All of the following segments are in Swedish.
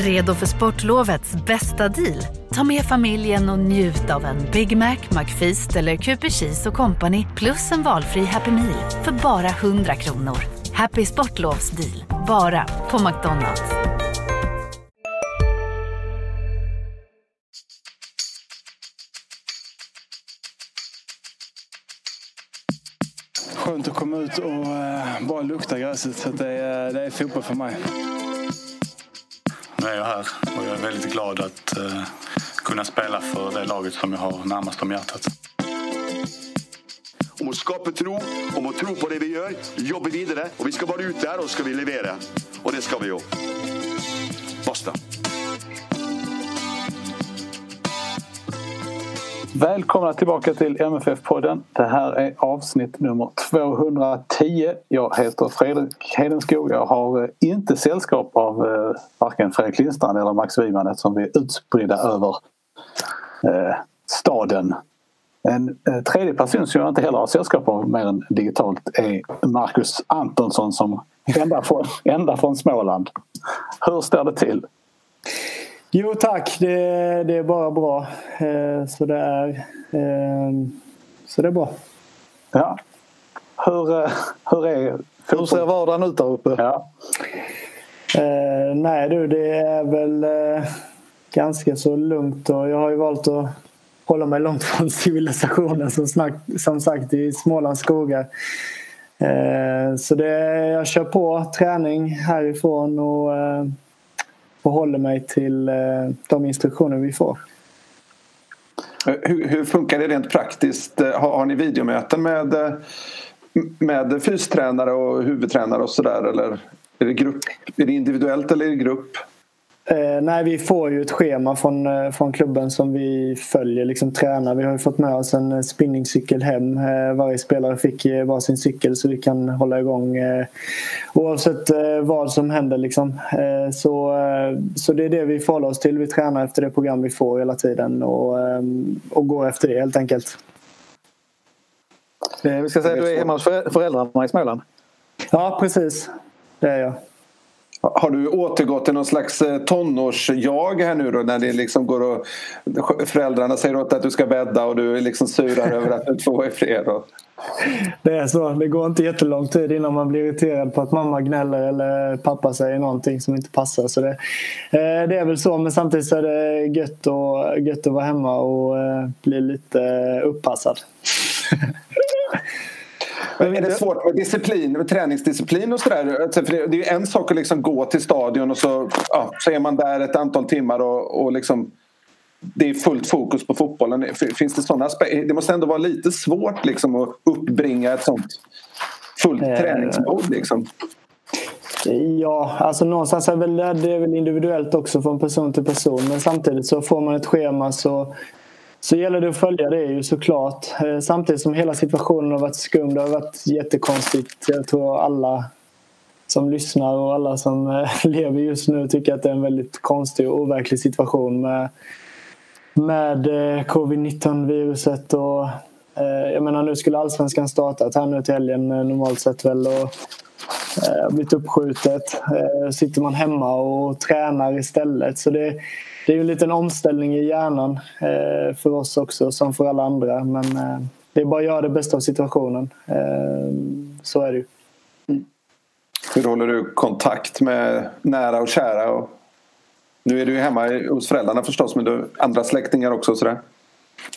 Redo för sportlovets bästa deal? Ta med familjen och njut av en Big Mac, McFeast eller Cooper Cheese och Company plus en valfri Happy Meal för bara 100 kronor. Happy Sportlovs deal, bara på McDonalds. Skönt att komma ut och eh, bara lukta gräset. Så det, är, det är fotboll för mig. Nu är jag här och jag är väldigt glad att uh, kunna spela för det laget som jag har närmast om hjärtat. Om att skapa tro, om att tro på det vi gör, jobba vidare och vi ska vara ute där och ska vi leverera. Och det ska vi göra. Basta. Välkomna tillbaka till MFF-podden. Det här är avsnitt nummer 210. Jag heter Fredrik Hedenskog. Jag har eh, inte sällskap av eh, varken Fredrik Lindstrand eller Max Wiman eftersom vi är utspridda över eh, staden. En tredje person som jag inte heller har sällskap av mer än digitalt är Marcus Antonsson som ända från, ända från Småland. Hur står det till? Jo tack, det, det är bara bra. Eh, så, det är, eh, så det är bra. Ja. Hur, eh, hur är Hur ser vardagen ut där uppe? Ja. Eh, nej du, det är väl eh, ganska så lugnt och jag har ju valt att hålla mig långt från civilisationen som, snack, som sagt i Smålands skogar. Eh, så det, jag kör på träning härifrån och och håller mig till eh, de instruktioner vi får. Eh, hur, hur funkar det rent praktiskt? Eh, har, har ni videomöten med, med fystränare och huvudtränare och sådär eller är det, grupp, är det individuellt eller är det grupp? Eh, nej, vi får ju ett schema från, eh, från klubben som vi följer, liksom tränar. Vi har ju fått med oss en eh, spinningcykel hem. Eh, varje spelare fick eh, varsin cykel så vi kan hålla igång eh, oavsett eh, vad som händer. Liksom. Så, så det är det vi får hålla oss till. Vi tränar efter det program vi får hela tiden och, och går efter det helt enkelt. Vi ska säga att du är hemma hos föräldrarna i Småland? Ja, precis. Det är jag. Har du återgått till någon slags eh, tonårsjag här nu då när det liksom går och föräldrarna säger åt att du ska bädda och du är liksom surar över att du inte får fred? Och... Det är så. Det går inte jättelång tid innan man blir irriterad på att mamma gnäller eller pappa säger någonting som inte passar. Så det, eh, det är väl så men samtidigt så är det gött, och, gött att vara hemma och eh, bli lite uppassad. Men är det svårt med disciplin, med träningsdisciplin och sådär? Alltså, för det är ju en sak att liksom gå till stadion och så, ja, så är man där ett antal timmar och, och liksom det är fullt fokus på fotbollen. Finns det sådana aspekter? Det måste ändå vara lite svårt liksom att uppbringa ett sånt fullt eh, träningsmode liksom. Ja, alltså någonstans är väl det, det är väl individuellt också från person till person. Men samtidigt så får man ett schema så så gäller det att följa det ju såklart. Eh, samtidigt som hela situationen har varit skum. Det har varit jättekonstigt. Jag tror alla som lyssnar och alla som eh, lever just nu tycker att det är en väldigt konstig och overklig situation med, med eh, covid-19 viruset och Eh, jag menar nu skulle allsvenskan startat här nu till helgen eh, normalt sett väl och eh, blivit uppskjutet. Sitter man hemma och tränar istället så det det är ju en liten omställning i hjärnan för oss också som för alla andra. Men det är bara att göra det bästa av situationen. Så är det ju. Mm. Hur håller du kontakt med nära och kära? Och nu är du ju hemma hos föräldrarna förstås men du andra släktingar också? Och sådär.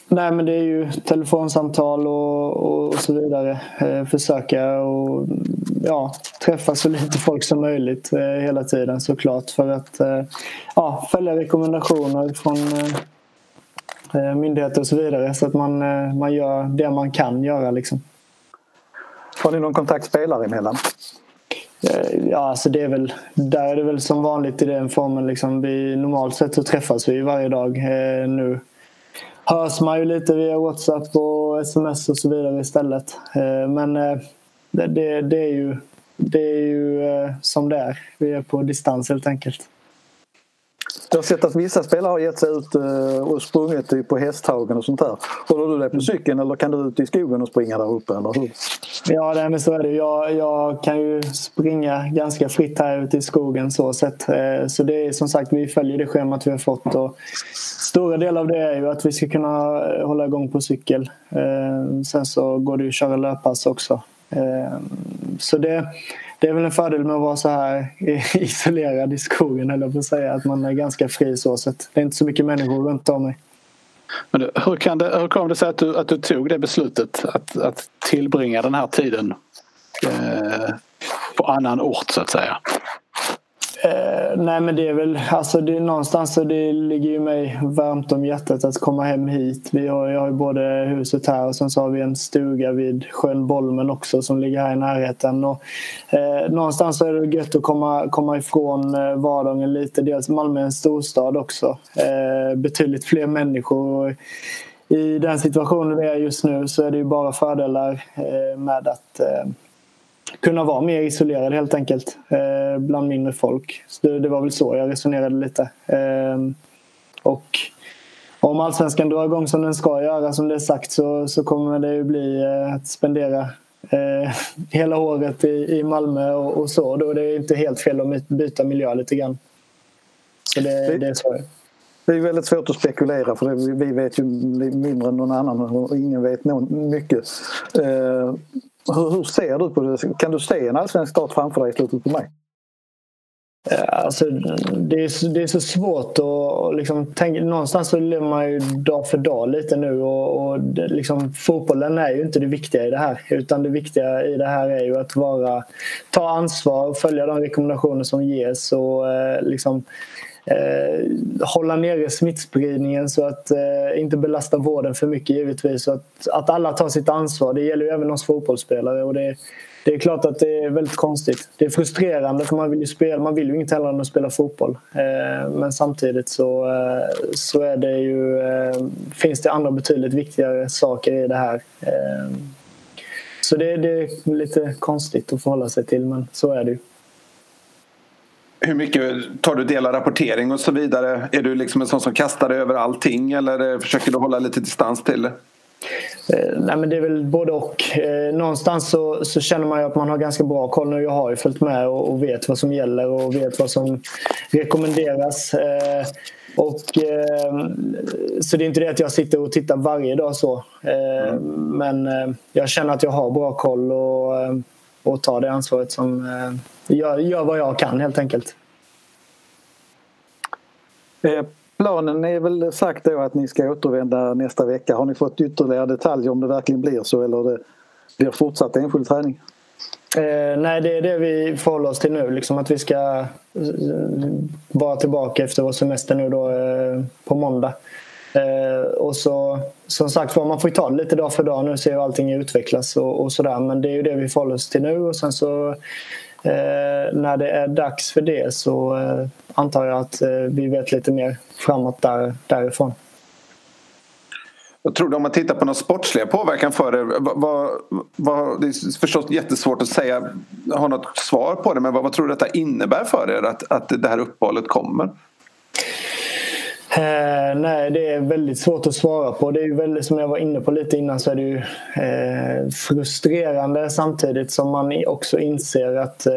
Nej men det är ju telefonsamtal och, och, så vidare. Eh, försöka och ja, träffa så lite folk som möjligt eh, hela tiden såklart för att eh, ja, följa rekommendationer från eh, eh, myndigheter och så vidare så att man, eh, man gör det man kan göra. Liksom. Har ni någon kontakt spelare emellan? Ja, alltså det är väl, där är det väl som vanligt i den formen. Liksom, vi, normalt sett så träffas vi varje dag. Nu hörs man ju lite via Whatsapp och sms och så vidare istället. Eh, men eh, det, det, det, är ju, det är ju eh, som det är. Vi är på distans helt enkelt. Jag har sett att vissa spelare har gett sig ut eh, och sprungit på hästhagen och sånt där. Håller du dig på cykeln eller kan du ut i skogen och springa där uppe? Eller hur? Ja, nej, men så är det. Jag, jag kan ju springa ganska fritt här ute i skogen så sett. Eh, så det är som sagt, vi följer det schemat vi har fått. Och stora delar av det är ju att vi ska kunna hålla igång på cykel. Sen så går det ju att köra löppass också. Så det, det är väl en fördel med att vara så här isolerad i skogen eller på att säga att man är ganska fri så sätt. Det är inte så mycket människor runt om mig. Men du, hur, kan det, hur kom det sig att du, att du tog det beslutet att, att tillbringa den här tiden eh, på annan ort så att säga? Eh, nej men det är väl alltså det, är någonstans så det ligger ju mig varmt om hjärtat att komma hem hit. Vi har, jag har ju både huset här och sen så har vi en stuga vid sjön Bolmen också som ligger här i närheten. Och, eh, någonstans så är det gött att komma, komma ifrån eh, vardagen lite. Dels Malmö är en storstad också. Eh, betydligt fler människor. I den situationen vi är just nu så är det ju bara fördelar eh, med att eh, kunna vara mer isolerad helt enkelt eh, bland mindre folk. Så det, det, var väl så jag resonerade lite. Eh, och om allsvenskan drar igång som den ska göra som det är sagt så, så kommer det ju bli eh, att spendera eh, hela året i, i Malmö och, och, så. Då är det inte helt fel att byta miljö lite grann. Så det, det är så. Det är väldigt svårt att spekulera för vi vet ju mindre än någon annan och ingen vet mycket. Hur, hur, ser du på det? Kan du se en allsvensk start framför dig i slutet på maj? Alltså, det, är, det är så svårt att liksom, tänka, någonstans så lever man ju dag för dag lite nu och, och det, liksom, fotbollen är ju inte det viktiga i det här utan det viktiga i det här är ju att vara, ta ansvar och följa de rekommendationer som ges och eh, liksom, eh, hålla nere smittspridningen så att eh, inte belasta vården för mycket givetvis. Så att, att alla tar sitt ansvar. Det gäller ju även oss fotbollsspelare. Och det, det är klart att det är väldigt konstigt. Det är frustrerande för man vill ju, spela, man vill ju inget hellre än att spela fotboll. Eh, men samtidigt så, eh, så är det ju, eh, finns det andra betydligt viktigare saker i det här. Eh, så det, det är lite konstigt att förhålla sig till men så är det ju hur mycket tar du del av rapportering och så vidare? Är du liksom en sån som kastar över allting eller försöker du hålla lite distans till det? Eh, nej, men det är väl både och. Eh, någonstans så, så, känner man ju att man har ganska bra koll nu. Jag har ju följt med och, och vet vad som gäller och vet vad som rekommenderas. Eh, och, så det är inte det att jag sitter och tittar varje dag så. Mm. Men jag känner att jag har bra koll och, och tar det ansvaret som jag gör vad jag kan helt enkelt. Eh, planen är väl sagt då att ni ska återvända nästa vecka. Har ni fått ytterligare detaljer om det verkligen blir så eller det blir fortsatt enskild träning? Eh, nej, det är det vi förhåller oss till nu. Liksom att vi ska eh, vara tillbaka efter vår semester nu då eh, på måndag. Eh, och så som sagt var, man får ju ta det lite dag för dag nu ser hur allting utvecklas och, och sådär. Men det är ju det vi förhåller oss till nu och sen så Eh, när det är dags för det så eh, antar jag att eh, vi vet lite mer framåt där, därifrån. Jag tror du om man tittar på någon sportsliga påverkan för er. Vad, vad, det är förstås jättesvårt att säga, ha något svar på det men vad, vad tror du detta innebär för er att, att det här uppehållet kommer? Eh, nej, det är väldigt svårt att svara på. Det är ju väldigt, som jag var inne på lite innan så är det ju eh, frustrerande samtidigt som man också inser att eh,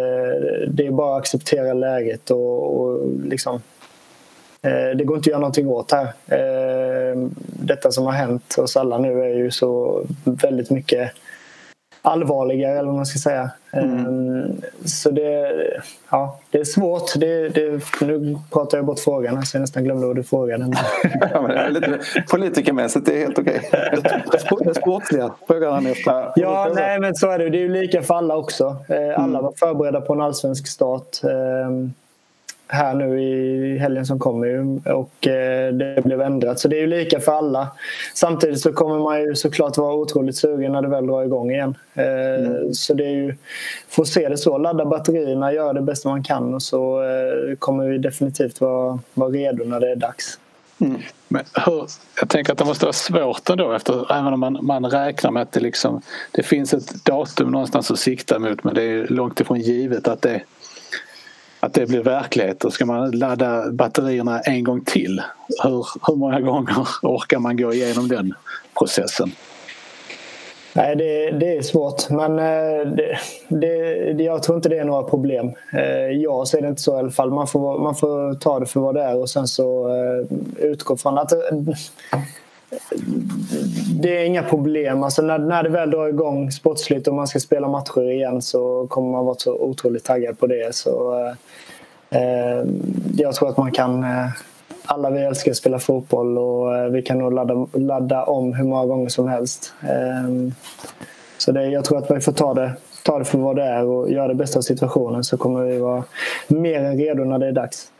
det är bara att acceptera läget och, och liksom eh, det går inte att göra någonting åt här. Eh, detta som har hänt oss alla nu är ju så väldigt mycket allvarligare eller vad man ska säga. Mm. Ehm, så det, ja, det är svårt. Det, det, nu pratar jag bort frågan så jag nästan glömde vad du frågade. ja, lite politikermässigt, det är helt okej. Okay. Det sportsliga frågar han efter. Ja, nej men så är det. Det är ju lika för alla också. Eh, alla mm. var förberedda på en allsvensk start. Här nu i helgen som kommer och eh, det blev ändrat. Så det är ju lika för alla. Samtidigt så kommer man ju såklart vara otroligt sugen när det väl drar igång igen. Eh, mm. Så det är ju, får se det så, ladda batterierna, göra det bästa man kan och så eh, kommer vi definitivt vara, vara redo när det är dags. Mm. Men hur, jag tänker att det måste vara svårt ändå efter, även om man, man räknar med att det, liksom, det finns ett datum någonstans att sikta mot men det är långt ifrån givet att det att det blir verklighet. Då ska man ladda batterierna en gång till. Hur, hur många gånger orkar man gå igenom den processen? Nej, det, det är svårt. Men eh, det, det, jag tror inte det är några problem. Eh, jag ser det inte så i alla fall. Man får, man får ta det för vad det är och sen så eh, utgå från att det är inga problem. Alltså när, när det väl drar igång sportsligt och man ska spela matcher igen så kommer man vara så otroligt taggad på det. Så, eh, eh jag tror att man kan eh, alla vi älskar att spela fotboll och eh, vi kan nog ladda, ladda om hur många gånger som helst. Ehm, så det, jag tror att vi får ta det, ta det för vad det är och göra det bästa av situationen så kommer vi vara mer än redo när det är dags.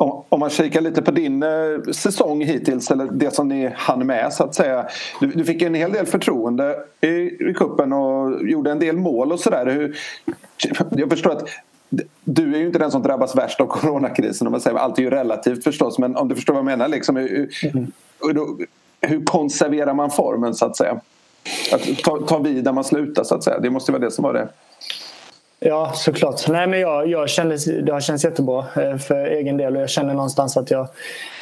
Om man kikar lite på din eh, säsong hittills, eller det som ni hann med så att säga. Du, du fick en hel del förtroende i, i kuppen och gjorde en del mål och sådär. Jag förstår att du är ju inte den som drabbas värst av coronakrisen. Om man säger. Allt är ju relativt förstås men om du förstår vad jag menar. Liksom, hur, mm. hur konserverar man formen så att säga? Att ta, ta vid där man slutar så att säga. Det måste vara det som var det. Ja, såklart. Nej, men jag, jag känner, det har känts jättebra eh, för egen del och jag känner någonstans att jag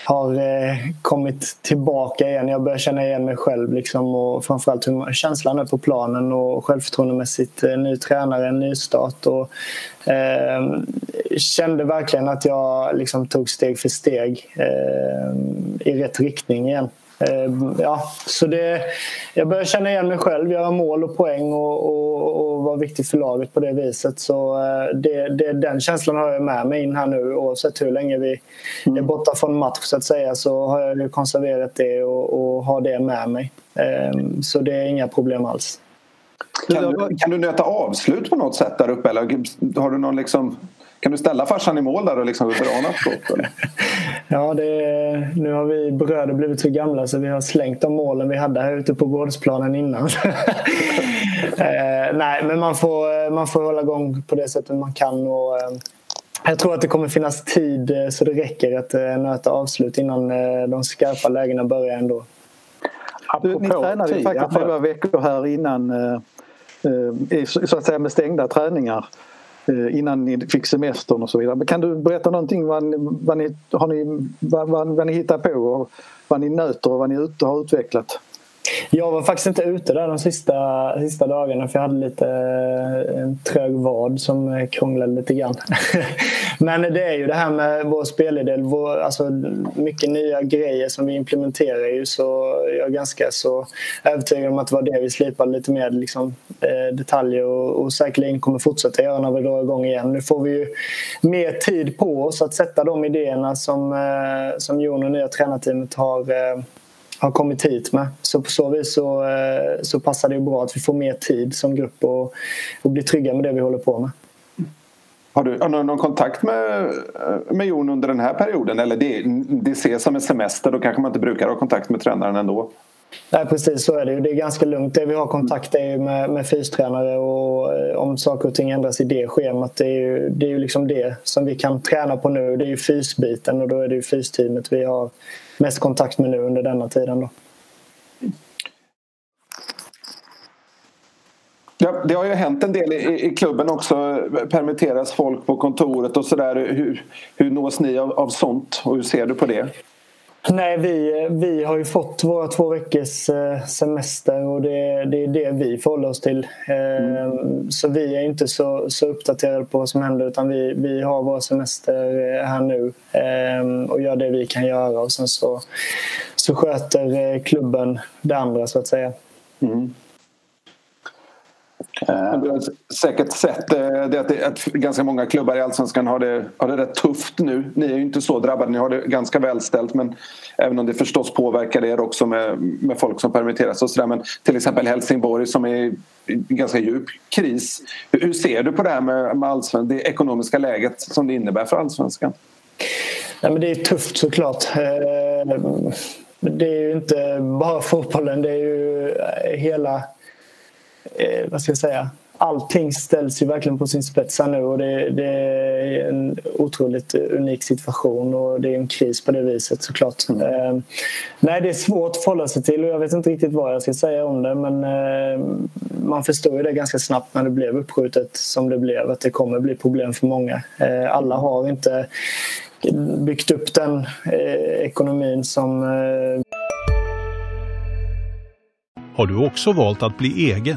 har eh, kommit tillbaka igen. Jag börjar känna igen mig själv liksom, och framförallt hur känslan är på planen och självförtroendemässigt. Eh, ny tränare, ny start och eh, kände verkligen att jag liksom, tog steg för steg eh, i rätt riktning igen. Eh, ja, så det, jag börjar känna igen mig själv, göra mål och poäng och, och, och vara viktig för laget på det viset. Så eh, det, det, den känslan har jag med mig in här nu oavsett hur länge vi är mm. borta från match så att säga så har jag konserverat det och, och har det med mig. Eh, så det är inga problem alls. Kan du, kan du nöta avslut på något sätt där uppe eller har du någon liksom kan du ställa farsan i mål där och liksom dra något skott? Ja, det, nu har vi bröder blivit så gamla så vi har slängt de målen vi hade här ute på gårdsplanen innan. eh, nej, men man får, man får hålla igång på det sättet man kan. Och, eh, jag tror att det kommer finnas tid eh, så det räcker att eh, nöta avslut innan eh, de skarpa lägena börjar ändå. Du, ni tränade ju faktiskt några veckor här innan eh, så att säga med stängda träningar. Eh, innan ni fick semestern och så vidare. Men Kan du berätta någonting vad, vad, ni, har ni, vad, vad, vad ni hittar på och vad ni nöter och vad ni ut, har utvecklat? Jag var faktiskt inte ute där de sista, sista dagarna för jag hade lite eh, en trög vad som eh, krånglade lite grann. Men det är ju det här med vår spelidé, vår, alltså mycket nya grejer som vi implementerar ju så jag är ganska så övertygad om att det var det vi slipade lite mer liksom, eh, detaljer och, och säkerligen kommer fortsätta göra när vi drar igång igen. Nu får vi ju mer tid på oss att sätta de idéerna som, som Jon och nya tränarteamet har har kommit hit med. Så på så vis så, eh, så passar det bra att vi får mer tid som grupp och, och blir trygga med det vi håller på med. Har du, har du någon kontakt med, med Jon under den här perioden? Eller det, det ses som en semester, då kanske man inte brukar ha kontakt med tränaren ändå? Nej precis så är det Det är ganska lugnt. Det vi har kontakt är med, med fystränare och eh, om saker och ting ändras i det schemat. Det är ju, det är ju liksom det som vi kan träna på nu. Det är ju fysbiten och då är det ju fysteamet vi har mest kontakt med nu under denna tiden. Då. Ja, det har ju hänt en del i, i klubben också. Permitteras folk på kontoret och sådär. Hur, hur nås ni av, av sånt och hur ser du på det? Nej, vi, vi har ju fått våra två veckors eh, semester och det, det är det vi förhåller oss till. Mm. Så vi är inte så, så uppdaterade på vad som händer utan vi, vi har vår semester eh, här nu och gör det vi kan göra och sen så, så sköter klubben det andra så att säga. Mm. Men du har säkert sett eh, det att, att ganska många klubbar i Allsvenskan har det, har det rätt tufft nu. Ni är ju inte så drabbade, ni har det ganska välställt men även om det förstås påverkar er också med, med folk som permitteras och sådär. Men till exempel Helsingborg som är i ganska djup kris. Hur, ser du på det här med, med allsvenskan, det ekonomiska läget som det innebär för Allsvenskan? Ja, men det är tufft såklart. Eh, det är ju inte bara fotbollen, det är ju hela eh, vad ska jag säga, allting ställs ju verkligen på sin spets här nu och det, det, är en otroligt unik situation och det är en kris på det viset såklart. Mm. Eh, nej, det är svårt att förhålla sig till och jag vet inte riktigt vad jag ska säga om det men eh, man förstår ju det ganska snabbt när det blev uppskjutet som det blev att det kommer bli problem för många. Eh, alla har inte byggt upp den eh, ekonomin som eh, har du också valt att bli egen?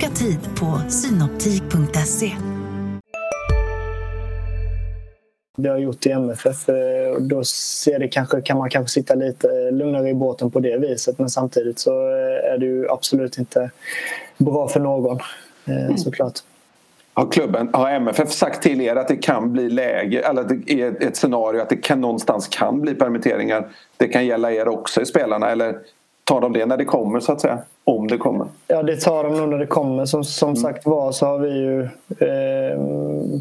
Boka tid på synoptik.se. Det har gjort i MFF. Eh, då ser det kanske, kan man kanske sitta lite lugnare i båten på det viset men samtidigt så eh, är det ju absolut inte bra för någon eh, såklart. Har, klubben, har MFF sagt till er att det kan bli läge, eller att det är ett scenario att det kan, någonstans kan bli permitteringar? Det kan gälla er också i spelarna eller tar de det när det kommer så att säga? Om det kommer? Ja det tar de nog när det kommer. Som, som mm. sagt var så har vi ju eh,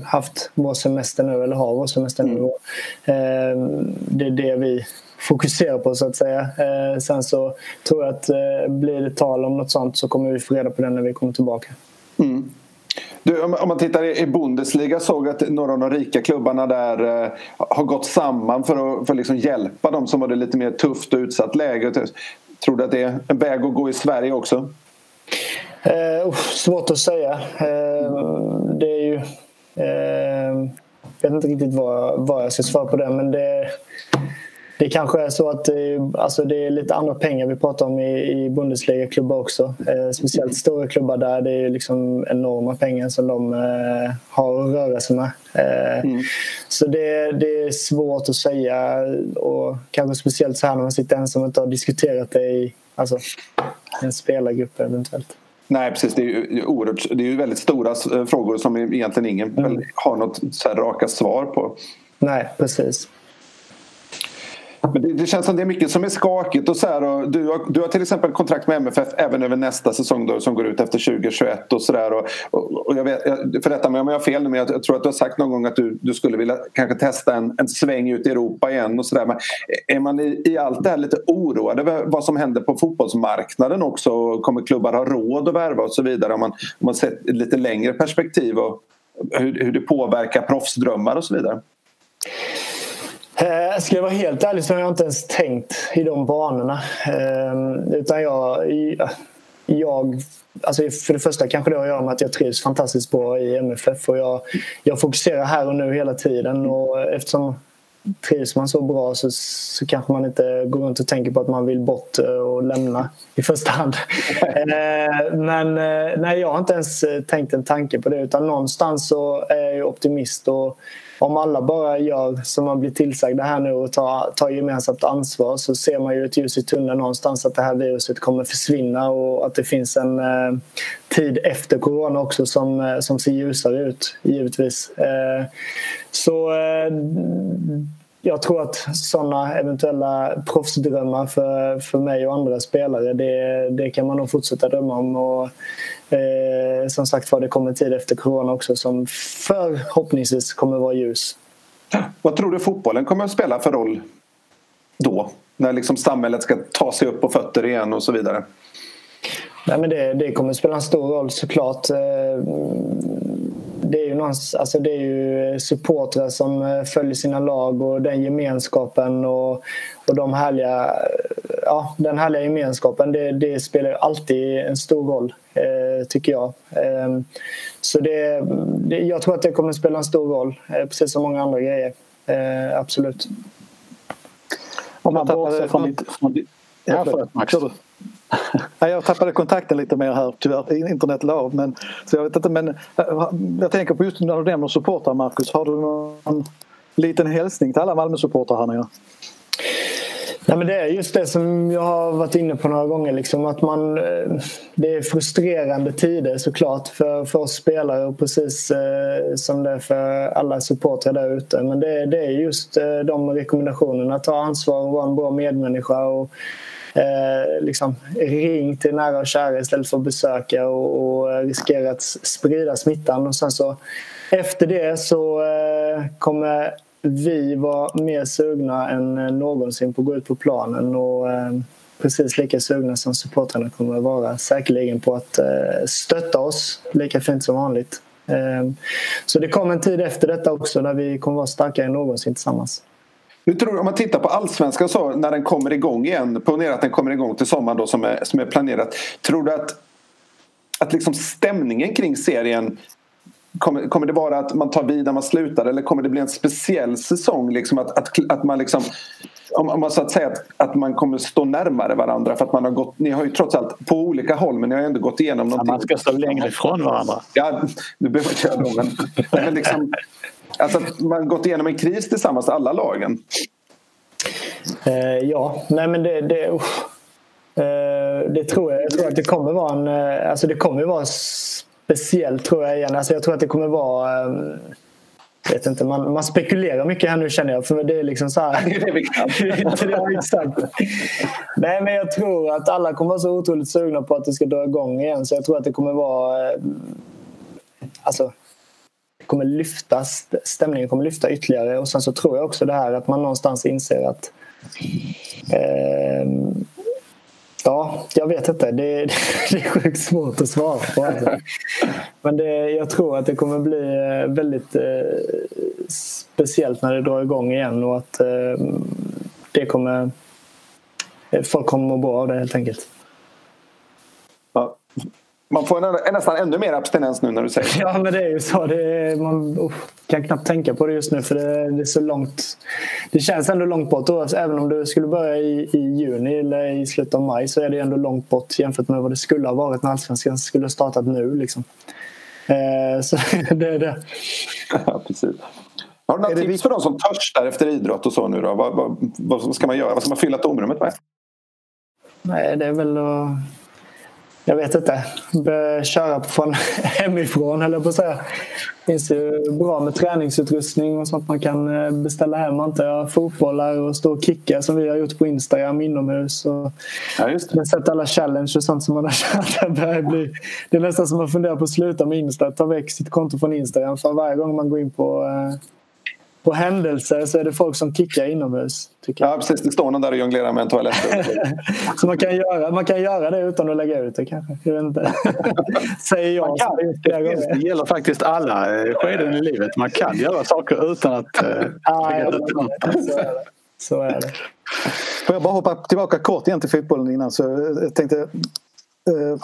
haft vår semester nu eller har vår semester mm. nu. Eh, det är det vi fokuserar på så att säga. Eh, sen så tror jag att eh, blir det tal om något sånt så kommer vi få reda på det när vi kommer tillbaka. Mm. Du, om, man tittar i Bundesliga såg att några av de rika klubbarna där eh, har gått samman för att, för liksom hjälpa de som har det lite mer tufft och utsatt läge. Tror du att det är en väg att gå i Sverige också? Eh, svårt att säga. Eh, det är ju... Eh, jag vet inte riktigt vad, vad jag ska svara på det men det det kanske är så att alltså det är lite andra pengar vi pratar om i, i Bundesliga-klubbar också. Eh, speciellt stora klubbar där det är liksom enorma pengar som de eh, har att röra sig med. Eh, mm. Så det, det, är svårt att säga och kanske speciellt så här när man sitter ensam och inte har diskuterat det i alltså, en spelargrupp eventuellt. Nej precis, det är ju, oerhört, det är ju väldigt stora eh, frågor som egentligen ingen mm. har något så raka svar på. Nej precis. Men det, det, känns som det är mycket som är skakigt. Och så här, och du, har, du har till exempel kontrakt med MFF även över nästa säsong då, som går ut efter 2021. Och så där, och, och, och jag vet, för detta mig om jag har fel men jag, jag, tror att du har sagt någon gång att du, du skulle vilja kanske testa en, en sväng ut i Europa igen. och så där. Men Är man i, i allt det här lite oroad över vad som händer på fotbollsmarknaden också? Kommer klubbar ha råd att värva och så vidare? Om man, om man sett lite längre perspektiv och hur, hur det påverkar proffsdrömmar och så vidare? Eh, ska jag vara helt ärlig så har jag inte ens tänkt i de banorna. Eh, utan jag, jag alltså för det första kanske det har att göra med att jag trivs fantastiskt bra i MFF och jag, jag fokuserar här och nu hela tiden och eftersom trivs man så bra så, så kanske man inte går runt och tänker på att man vill bort och lämna i första hand. Eh, men eh, nej, jag har inte ens tänkt en tanke på det utan någonstans så är jag optimist och om alla bara gör som man blir tillsagda här nu och tar, tar gemensamt ansvar så ser man ju ett ljus i tunneln någonstans att det här viruset kommer försvinna och att det finns en eh, tid efter corona också som, eh, som ser ljusare ut givetvis. Eh, så eh, jag tror att sådana eventuella proffsdrömmar för, för mig och andra spelare det, det kan man nog fortsätta drömma om. Och, eh, som sagt var, det kommer tid efter corona också som förhoppningsvis kommer vara ljus. Vad tror du fotbollen kommer att spela för roll då? När liksom samhället ska ta sig upp på fötter igen och så vidare? Nej, men det, det kommer att spela en stor roll såklart. Eh, det är ju, alltså det är ju supportrar som eh, följer sina lag och den gemenskapen och, och de härliga, ja, den härliga gemenskapen det, det spelar alltid en stor roll eh, tycker jag. Eh, så det, det, jag tror att det kommer att spela en stor roll eh, precis som många andra grejer. Eh, absolut. Om man tappar från ditt... Från ditt ja, förlåt, Max. Jag tappade kontakten lite mer här tyvärr. Internet la av. Men, så jag, vet inte, men eh, jag tänker på just när du nämner supportrar Marcus. Har du någon liten hälsning till alla Malmö-supportrar här nere? Nej, men det är just det som jag har varit inne på några gånger. Liksom, att man, eh, det är frustrerande tider såklart för, för oss spelare och precis eh, som det är för alla supportrar där ute. Men det, det är just eh, de rekommendationerna. Ta ansvar och vara en bra medmänniska. Och, eh, liksom, ring till nära och kära istället för att besöka och, och riskera att sprida smittan. Och sen så, efter det så eh, kommer vi var mer sugna än eh, någonsin på att gå ut på planen och eh, precis lika sugna som supportrarna kommer att vara säkerligen på att eh, stötta oss lika fint som vanligt. Eh, så det kommer en tid efter detta också där vi kommer att vara starkare än någonsin tillsammans. Hur tror du, om man tittar på allsvenskan så när den kommer igång igen, ponera att den kommer igång till sommaren då som är, som är planerat. Tror du att, att liksom stämningen kring serien Kommer, kommer det vara att man tar vid när man slutar eller kommer det bli en speciell säsong? Liksom att, att, att man liksom, om, man så att säga att, att man kommer stå närmare varandra för att man har gått, ni har ju trots allt på olika håll men ni har ändå gått igenom någonting. Ja, man ska stå längre ifrån varandra. Ja, du behöver inte göra det men, men liksom, alltså att man gått igenom en kris tillsammans, alla lagen. Eh, ja, nej men det, det, uh, det tror jag. Jag tror att det kommer vara en, uh, alltså det kommer vara speciellt tror jag igen. Alltså jag tror att det kommer vara um, vet inte, man, man spekulerar mycket här nu känner jag. För det är liksom så här. Det är det vi kan. exakt. Nej, men jag tror att alla kommer vara så otroligt sugna på att det ska dra igång igen. Så jag tror att det kommer vara... Alltså, kommer lyftas, stämningen kommer lyfta ytterligare. Och sen så tror jag också det här att man någonstans inser att eh, Ja, jag vet inte. Det, det är sjukt svårt att svara på. Alltså. Men det, jag tror att det kommer bli eh, väldigt eh, speciellt när det drar igång igen och att eh, det kommer... Eh, folk kommer må bra av det helt enkelt. Man får en, nästan ännu mer abstinens nu när du säger det. Ja, men det är ju så. Det är, man oh, kan knappt tänka på det just nu för det, det, är så långt. Det känns ändå långt bort. Då. Även om det skulle börja i, i juni eller i slutet av maj så är det ändå långt bort jämfört med vad det skulle ha varit när Allsvenskan skulle ha startat nu. Liksom. Eh, så det är det. Ja, precis. Har du några tips för de som törstar efter idrott och så nu då? Vad, vad, vad ska man göra? Vad ska man fylla tomrummet med? Nej, det är väl att jag vet inte, köra från hemifrån jag på att säga. Det finns ju bra med träningsutrustning och sånt man kan eh, beställa hem antar jag. Fotbollar och stå och kicka som vi har gjort på Instagram inomhus. Och ja, just det. sett alla challenge och sånt som man har kört. Det, bli, det är nästan som man funderar på att sluta med Insta. Ta väck sitt konto från Instagram. För varje gång man går in på eh, på händelser så är det folk som kickar inomhus. Tycker jag. Ja precis, det står någon där och jonglerar med en toalett. så man kan, göra, man kan göra det utan att lägga ut det kanske. Jag vet inte. Säger jag. Man kan, det, det gäller faktiskt alla eh, skeden i livet. Man kan göra saker utan att äh, lägga ut det. Så är det. Så är det. Får jag bara hoppa tillbaka kort igen till fotbollen innan. Så jag tänkte, eh,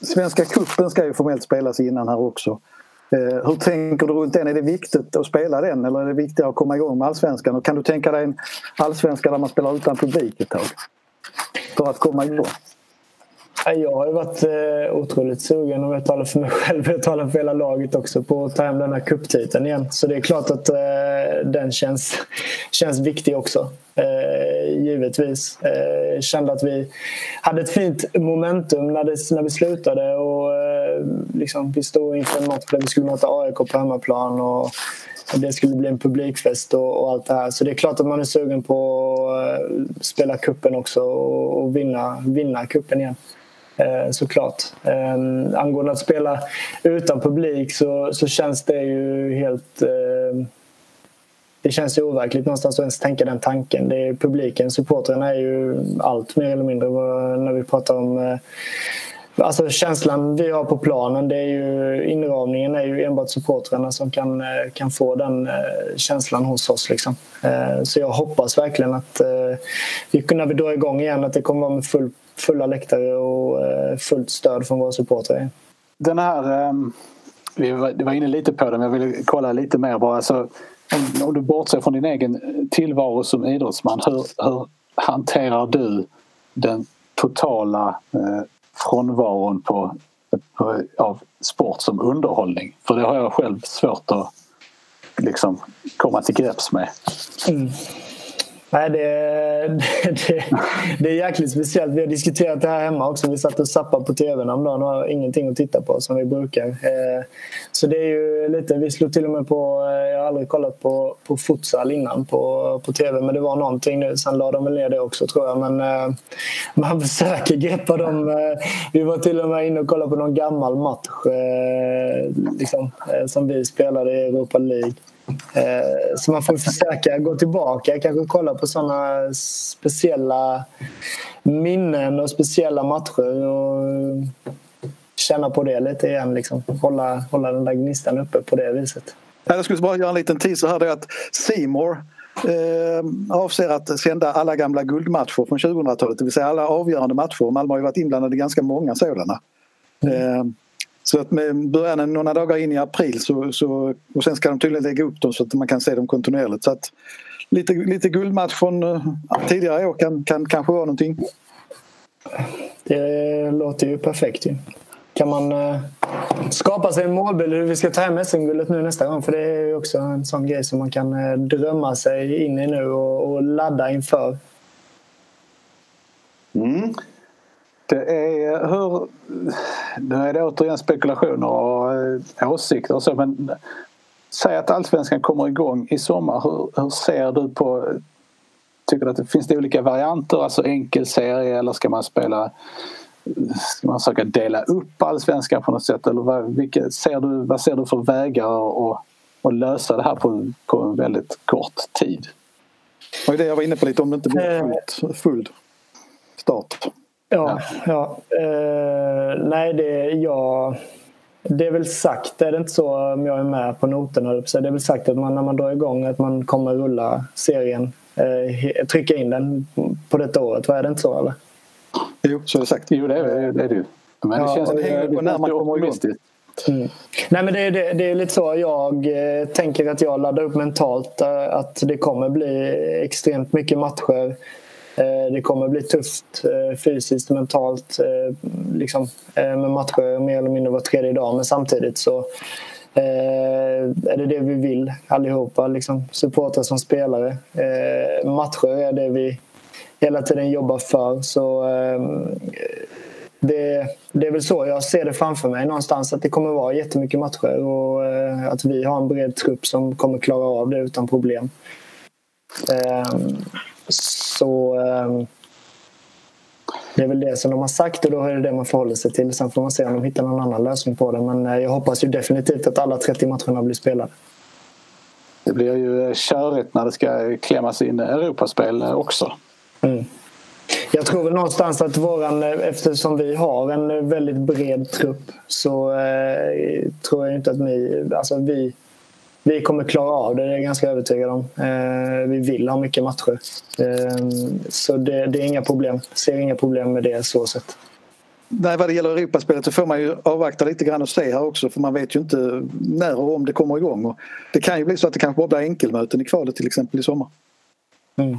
Svenska kuppen ska ju formellt spelas innan här också. Eh, hur tänker du runt den? Är det viktigt att spela den eller är det viktigare att komma igång med allsvenskan? Och kan du tänka dig en allsvenska där man spelar utan publik ett tag? För att komma igång? Jag har ju varit eh, otroligt sugen om jag talar för mig själv jag talar för hela laget också på att ta hem den här cuptiteln igen. Så det är klart att eh, den känns, känns viktig också. Givetvis. Jag kände att vi hade ett fint momentum när, det, när vi slutade och liksom, vi stod inför en match där vi skulle möta AIK på hemmaplan och det skulle bli en publikfest och, och, allt det här. Så det är klart att man är sugen på att spela kuppen också och, och vinna, vinna kuppen igen. Eh, såklart. Eh, angående att spela utan publik så, så känns det ju helt... Eh, det känns ju overkligt någonstans att ens tänka den tanken. Det är publiken, supportrarna är ju allt mer eller mindre när vi pratar om eh, Alltså känslan vi har på planen, det är ju, inramningen är ju enbart supportrarna som kan, eh, kan få den eh, känslan hos oss. Liksom. Eh, så jag hoppas verkligen att vi, när vi drar igång igen att det kommer vara med full fulla läktare och fullt stöd från våra supportrar. Den här, ehm, vi var inne lite på det men jag vill kolla lite mer bara. Alltså, om du bortser från din egen tillvaro som idrottsman, hur, hur hanterar du den totala frånvaron på, på, av sport som underhållning? För det har jag själv svårt att liksom komma till grepps med. Mm. Nej, det, det, det, är jäkligt speciellt. Vi har diskuterat det här hemma också. Vi satt och zappade på tvn häromdagen och har ingenting att titta på som vi brukar. Eh, så det är ju lite, vi slog till och med på, eh, jag har aldrig kollat på, på futsal innan på, på tv men det var någonting nu. Sen la de väl ner det också tror jag. Men eh, man försöker greppa dem. Vi var till och med inne och kollade på någon gammal match liksom, som vi spelade i Europa League. Eh, så man får försöka gå tillbaka, kanske kolla på sådana speciella minnen och speciella matcher och känna på det lite igen. Liksom. Hålla, hålla den där gnistan uppe på det viset. Jag skulle bara göra en liten teaser här. Det är att Seymour eh, avser att sända alla gamla guldmatcher från 2000-talet. Det vill säga alla avgörande matcher. Malmö har ju varit inblandade i ganska många sådana. Mm. Eh, så att med början några dagar in i april så, så, och sen ska de tydligen lägga upp dem så att man kan se dem kontinuerligt. Så att lite, lite guldmatch från uh, tidigare år kan, kan kanske vara någonting. Det låter ju perfekt ju. Kan man uh, skapa sig en målbild hur vi ska ta hem SM-guldet nu nästa gång? För det är ju också en sån grej som man kan uh, drömma sig in i nu och, och ladda inför. Mm. Det är hur... Nu är det återigen spekulationer och eh, åsikter och så men säg att allsvenskan kommer igång i sommar. Hur, hur ser du på... Tycker du att det finns det olika varianter, alltså enkel serie eller ska man spela Ska man försöka dela upp allsvenskan på något sätt eller vad, vilka, ser du, vad ser du för vägar att, att lösa det här på, på en väldigt kort tid? Det var det jag var inne på lite om det inte blir eh. fullt, full start. Ja, ja. Uh, nej, det, ja, det är väl sagt, är det inte så om jag är med på noterna? Det är väl sagt att man, när man drar igång att man kommer rulla serien, uh, trycka in den på detta året. Vad är det inte så eller? Jo, så är det sagt. Jo, det är det. Är det. Men det ja, känns det hänger på när man kommer igång. Mm. Nej, men det, är, det, det är lite så. Jag eh, tänker att jag laddar upp mentalt eh, att det kommer bli extremt mycket matcher. Eh, det kommer bli tufft eh, fysiskt och mentalt eh, liksom, med matcher mer eller mindre var tredje dag men samtidigt så är det det vi vill allihopa, liksom, supportrar som spelare. Matcher är det vi hela tiden jobbar för. Så ehm, det, det är väl så jag ser det framför mig någonstans att det kommer vara jättemycket matcher och att vi har en bred trupp som kommer klara av det utan problem. Ehm, så eh, det är väl det som de har sagt och då är det det man förhåller sig till. Sen får man se om de hittar någon annan lösning på det. Men eh, jag hoppas ju definitivt att alla 30 matcherna blir spelade. Det blir ju eh, körigt när det ska klämmas in Europaspel också. Mm. Jag tror väl någonstans att våran, eh, eftersom vi har en väldigt bred trupp så eh, tror jag inte att ni, alltså vi vi kommer klara av det, det är jag ganska övertygad om. Eh, vi vill ha mycket matcher. Eh, så det, det, är inga problem. Jag ser inga problem med det så sett. Nej, vad det gäller Europaspelet så får man ju avvakta lite grann och se här också för man vet ju inte när och om det kommer igång. Och det kan ju bli så att det kanske bara blir enkelmöten i kvalet till exempel i sommar. Mm.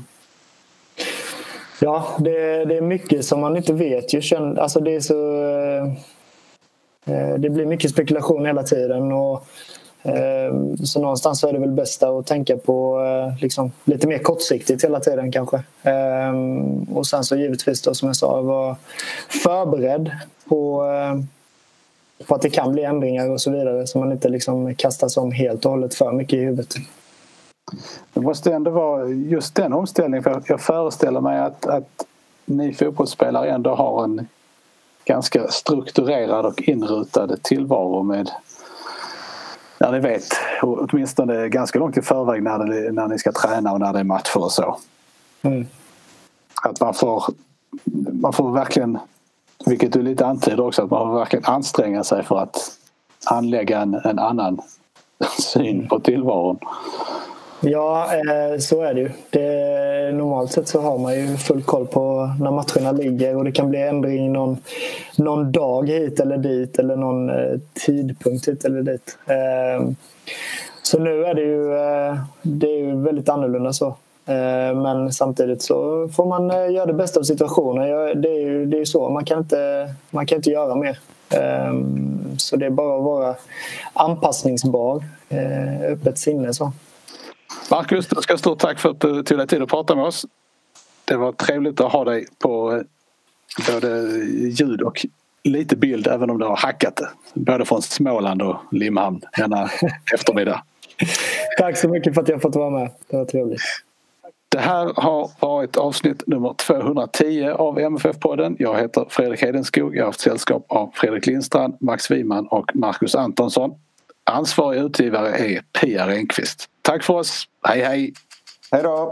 Ja, det, det, är mycket som man inte vet. Ju. Alltså det, är så, eh, det blir mycket spekulation hela tiden. Och Eh, så någonstans så är det väl bästa att tänka på eh, liksom, lite mer kortsiktigt hela tiden kanske. Ehm, och sen så givetvis då som jag sa vara förberedd på, eh, på att det kan bli ändringar och så vidare så man inte liksom kastas om helt och hållet för mycket i huvudet. Det måste ändå vara just den omställningen för jag föreställer mig att, att ni fotbollsspelare ändå har en ganska strukturerad och inrutad tillvaro med när ni vet åtminstone ganska långt i förväg när, det, när ni ska träna och när det är matcher och så. Mm. Att man får, man får verkligen, vilket du lite antyder också, att man får verkligen anstränga sig för att anlägga en, en annan syn på tillvaron. Ja, eh, så är det ju. Det, normalt sett så har man ju full koll på när matcherna ligger och det kan bli ändring någon, någon dag hit eller dit eller någon eh, tidpunkt hit eller dit. Eh, så nu är det ju, det är ju väldigt annorlunda så. Men samtidigt så får man göra det bästa av situationen. Det är ju det är så, man kan, inte, man kan inte göra mer. Så det är bara att vara anpassningsbar, öppet sinne så. Marcus, du ska stort tack för att du tog dig tid att prata med oss. Det var trevligt att ha dig på eh, både ljud och lite bild även om du har hackat det. Både från Småland och Limhamn denna eftermiddag. Tack så mycket för att jag fått vara med. Det var trevligt. Det här har varit avsnitt nummer 210 av MFF-podden. Jag heter Fredrik Hedenskog. Jag har haft sällskap av Fredrik Lindstrand, Max Wiman och Marcus Antonsson. Ansvarig utgivare är Pia Renqvist. Tack för oss. Hej hej! Hej då!